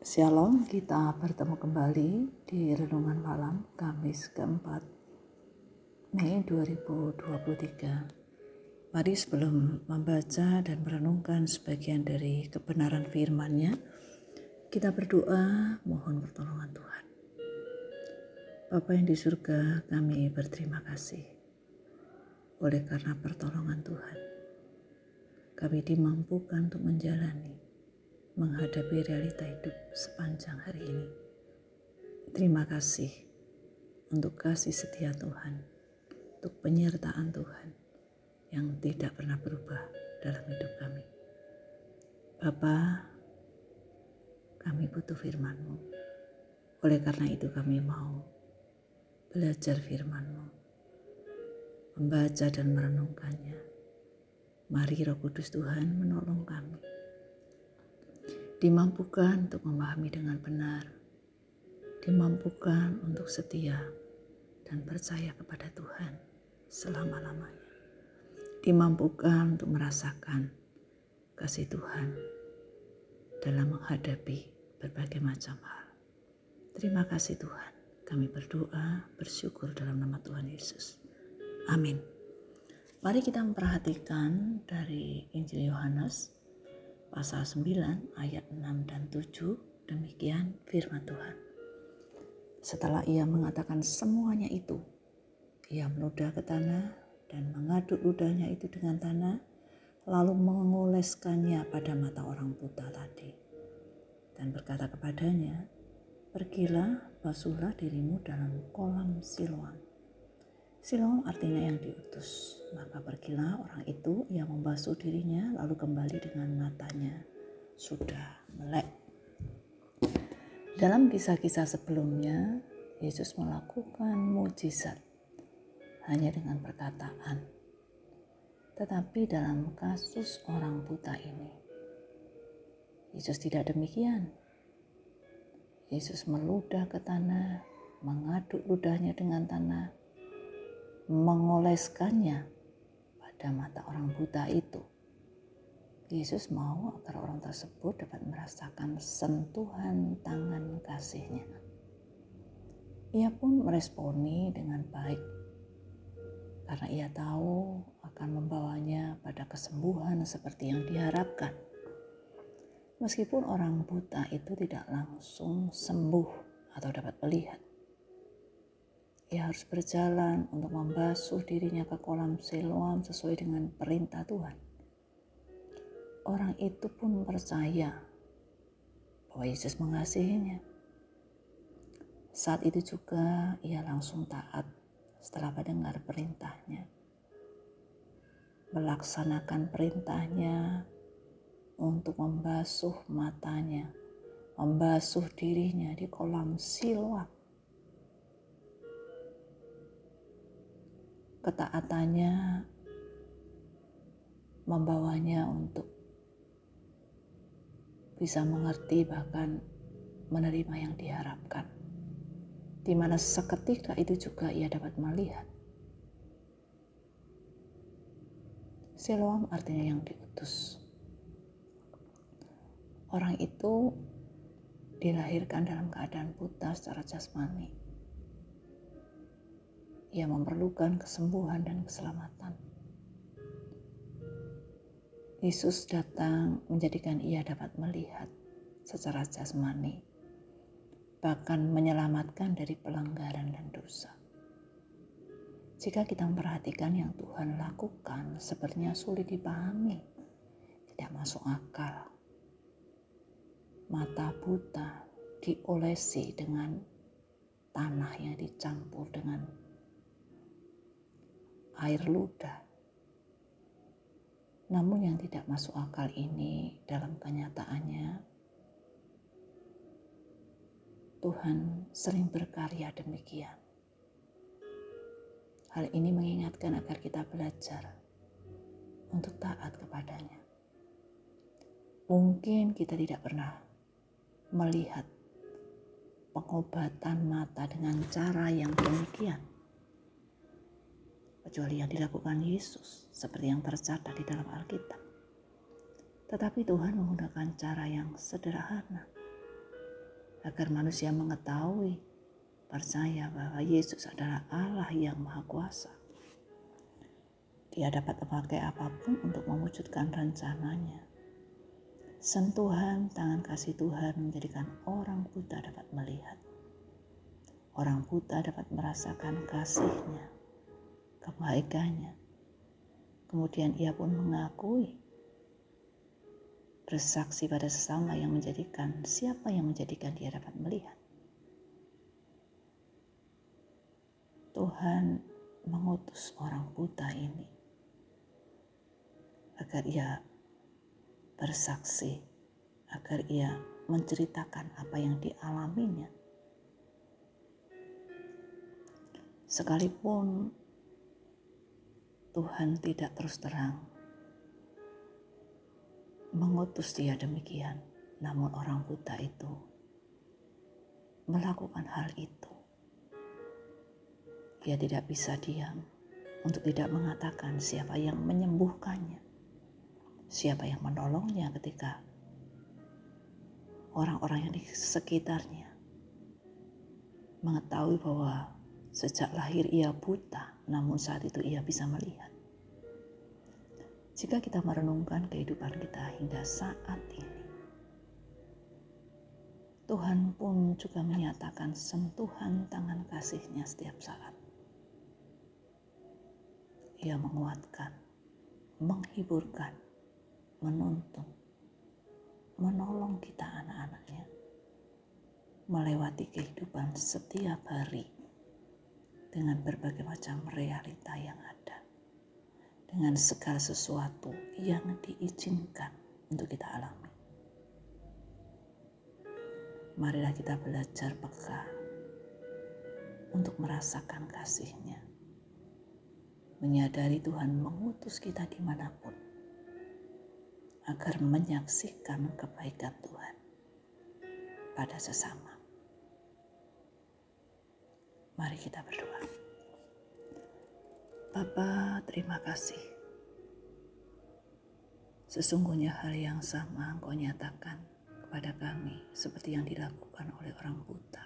Shalom, kita bertemu kembali di Renungan Malam Kamis keempat Mei 2023. Mari sebelum membaca dan merenungkan sebagian dari kebenaran firman-Nya, kita berdoa mohon pertolongan Tuhan. Bapa yang di surga, kami berterima kasih oleh karena pertolongan Tuhan. Kami dimampukan untuk menjalani menghadapi realita hidup sepanjang hari ini. Terima kasih untuk kasih setia Tuhan, untuk penyertaan Tuhan yang tidak pernah berubah dalam hidup kami. Bapa, kami butuh firman-Mu. Oleh karena itu kami mau belajar firman-Mu, membaca dan merenungkannya. Mari Roh Kudus Tuhan menolong kami dimampukan untuk memahami dengan benar, dimampukan untuk setia dan percaya kepada Tuhan selama-lamanya, dimampukan untuk merasakan kasih Tuhan dalam menghadapi berbagai macam hal. Terima kasih Tuhan, kami berdoa, bersyukur dalam nama Tuhan Yesus. Amin. Mari kita memperhatikan dari Injil Yohanes pasal 9 ayat 6 dan 7 demikian firman Tuhan. Setelah ia mengatakan semuanya itu, ia meludah ke tanah dan mengaduk ludahnya itu dengan tanah, lalu mengoleskannya pada mata orang buta tadi. Dan berkata kepadanya, Pergilah, basuhlah dirimu dalam kolam siloam Siloam artinya yang diutus. Maka pergilah orang itu yang membasuh dirinya lalu kembali dengan matanya sudah melek. Dalam kisah-kisah sebelumnya, Yesus melakukan mujizat hanya dengan perkataan. Tetapi dalam kasus orang buta ini, Yesus tidak demikian. Yesus meludah ke tanah, mengaduk ludahnya dengan tanah, mengoleskannya pada mata orang buta itu. Yesus mau agar orang tersebut dapat merasakan sentuhan tangan kasihnya. Ia pun meresponi dengan baik karena ia tahu akan membawanya pada kesembuhan seperti yang diharapkan. Meskipun orang buta itu tidak langsung sembuh atau dapat melihat, ia harus berjalan untuk membasuh dirinya ke kolam Siloam sesuai dengan perintah Tuhan. Orang itu pun percaya bahwa Yesus mengasihinya. Saat itu juga ia langsung taat setelah mendengar perintahnya. Melaksanakan perintahnya untuk membasuh matanya, membasuh dirinya di kolam Siloam ketaatannya membawanya untuk bisa mengerti bahkan menerima yang diharapkan. Di mana seketika itu juga ia dapat melihat. Siloam artinya yang diutus. Orang itu dilahirkan dalam keadaan buta secara jasmani ia memerlukan kesembuhan dan keselamatan. Yesus datang menjadikan ia dapat melihat secara jasmani, bahkan menyelamatkan dari pelanggaran dan dosa. Jika kita memperhatikan yang Tuhan lakukan, sepertinya sulit dipahami, tidak masuk akal. Mata buta diolesi dengan tanah yang dicampur dengan air ludah. Namun yang tidak masuk akal ini dalam kenyataannya Tuhan sering berkarya demikian. Hal ini mengingatkan agar kita belajar untuk taat kepadanya. Mungkin kita tidak pernah melihat pengobatan mata dengan cara yang demikian kecuali yang dilakukan Yesus seperti yang tercatat di dalam Alkitab. Tetapi Tuhan menggunakan cara yang sederhana agar manusia mengetahui, percaya bahwa Yesus adalah Allah yang Maha Kuasa. Dia dapat memakai apa pun untuk mewujudkan rencananya. Sentuhan tangan kasih Tuhan menjadikan orang buta dapat melihat. Orang buta dapat merasakan kasihnya, kebaikannya. Kemudian ia pun mengakui bersaksi pada sesama yang menjadikan siapa yang menjadikan dia dapat melihat. Tuhan mengutus orang buta ini agar ia bersaksi, agar ia menceritakan apa yang dialaminya. Sekalipun Tuhan tidak terus terang mengutus dia demikian. Namun orang buta itu melakukan hal itu. Dia tidak bisa diam untuk tidak mengatakan siapa yang menyembuhkannya. Siapa yang menolongnya ketika orang-orang yang di sekitarnya mengetahui bahwa sejak lahir ia buta, namun saat itu ia bisa melihat. Jika kita merenungkan kehidupan kita hingga saat ini, Tuhan pun juga menyatakan sentuhan tangan kasihnya setiap saat. Ia menguatkan, menghiburkan, menuntun, menolong kita anak-anaknya melewati kehidupan setiap hari dengan berbagai macam realita yang ada dengan segala sesuatu yang diizinkan untuk kita alami. Marilah kita belajar peka untuk merasakan kasihnya. Menyadari Tuhan mengutus kita di mana pun agar menyaksikan kebaikan Tuhan pada sesama. Mari kita berdoa. Bapa, terima kasih. Sesungguhnya hal yang sama Engkau nyatakan kepada kami seperti yang dilakukan oleh orang buta.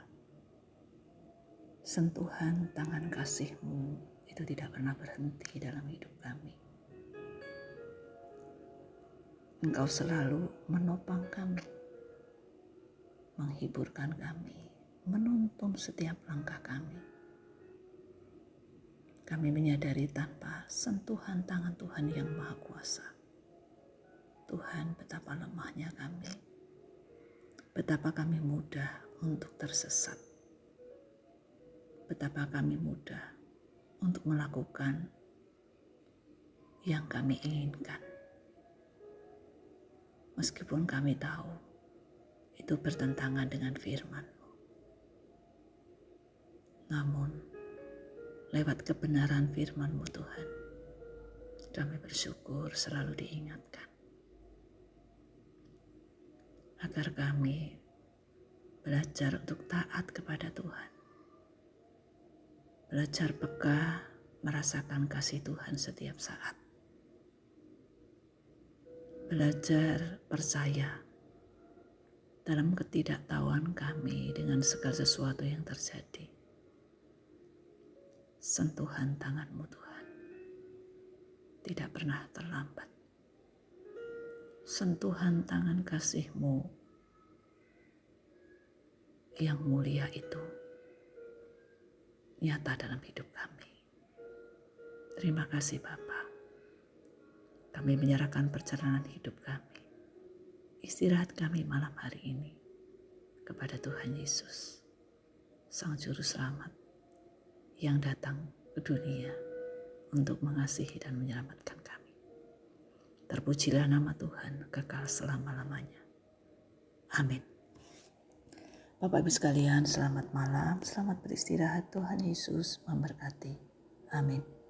Sentuhan tangan kasih-Mu itu tidak pernah berhenti dalam hidup kami. Engkau selalu menopang kami, menghiburkan kami, menuntun setiap langkah kami kami menyadari tanpa sentuhan tangan Tuhan yang Maha Kuasa. Tuhan, betapa lemahnya kami, betapa kami mudah untuk tersesat, betapa kami mudah untuk melakukan yang kami inginkan. Meskipun kami tahu itu bertentangan dengan firman-Mu. Namun, lewat kebenaran firman-Mu Tuhan. Kami bersyukur selalu diingatkan. Agar kami belajar untuk taat kepada Tuhan. Belajar peka merasakan kasih Tuhan setiap saat. Belajar percaya dalam ketidaktahuan kami dengan segala sesuatu yang terjadi sentuhan tanganmu Tuhan. Tidak pernah terlambat. Sentuhan tangan kasihmu yang mulia itu nyata dalam hidup kami. Terima kasih Bapa. Kami menyerahkan perjalanan hidup kami. Istirahat kami malam hari ini kepada Tuhan Yesus, Sang Juru Selamat yang datang ke dunia untuk mengasihi dan menyelamatkan kami. Terpujilah nama Tuhan kekal selama-lamanya. Amin. Bapak Ibu sekalian, selamat malam, selamat beristirahat. Tuhan Yesus memberkati. Amin.